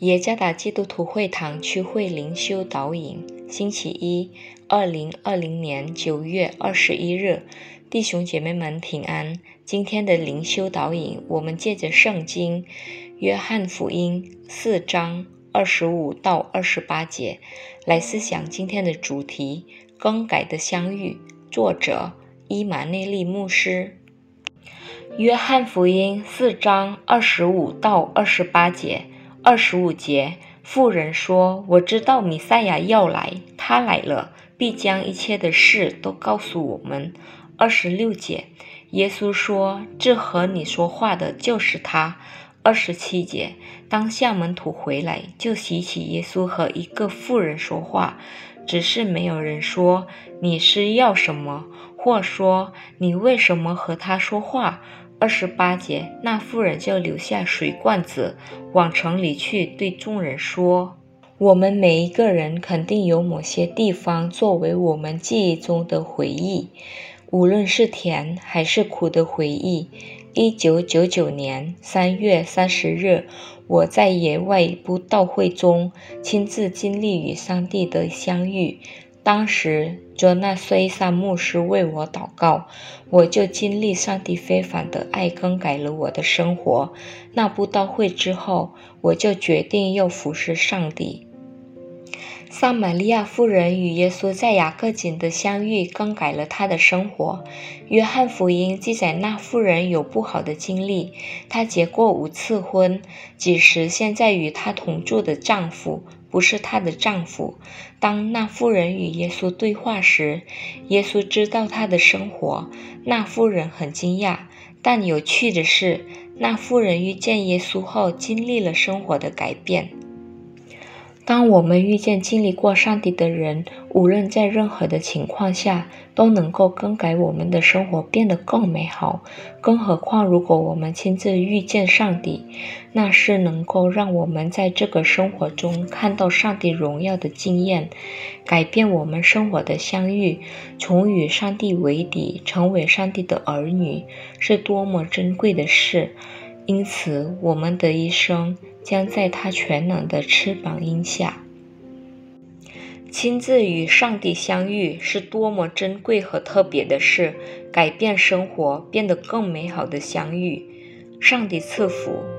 耶加达基督徒会堂区会灵修导引，星期一，二零二零年九月二十一日，弟兄姐妹们平安。今天的灵修导引，我们借着圣经《约翰福音》四章二十五到二十八节来思想今天的主题：更改的相遇。作者伊玛内利牧师。约翰福音四章二十五到二十八节。二十五节，妇人说：“我知道弥赛亚要来，他来了，必将一切的事都告诉我们。”二十六节，耶稣说：“这和你说话的就是他。”二十七节，当下门徒回来，就提起耶稣和一个妇人说话，只是没有人说你是要什么，或说你为什么和他说话。二十八节，那妇人就留下水罐子，往城里去，对众人说：“我们每一个人肯定有某些地方作为我们记忆中的回忆，无论是甜还是苦的回忆。”一九九九年三月三十日，我在野外布道会中亲自经历与上帝的相遇。当时，卓纳虽萨牧师为我祷告，我就经历上帝非凡的爱，更改了我的生活。那布道会之后，我就决定要服侍上帝。撒玛利亚妇人与耶稣在雅各井的相遇，更改了她的生活。约翰福音记载，那妇人有不好的经历，她结过五次婚，几时现在与她同住的丈夫不是她的丈夫。当那妇人与耶稣对话时，耶稣知道她的生活。那妇人很惊讶，但有趣的是，那妇人遇见耶稣后，经历了生活的改变。当我们遇见经历过上帝的人，无论在任何的情况下，都能够更改我们的生活，变得更美好。更何况，如果我们亲自遇见上帝，那是能够让我们在这个生活中看到上帝荣耀的经验，改变我们生活的相遇，从与上帝为敌，成为上帝的儿女，是多么珍贵的事。因此，我们的一生。将在他全能的翅膀荫下，亲自与上帝相遇，是多么珍贵和特别的事，改变生活，变得更美好的相遇。上帝赐福。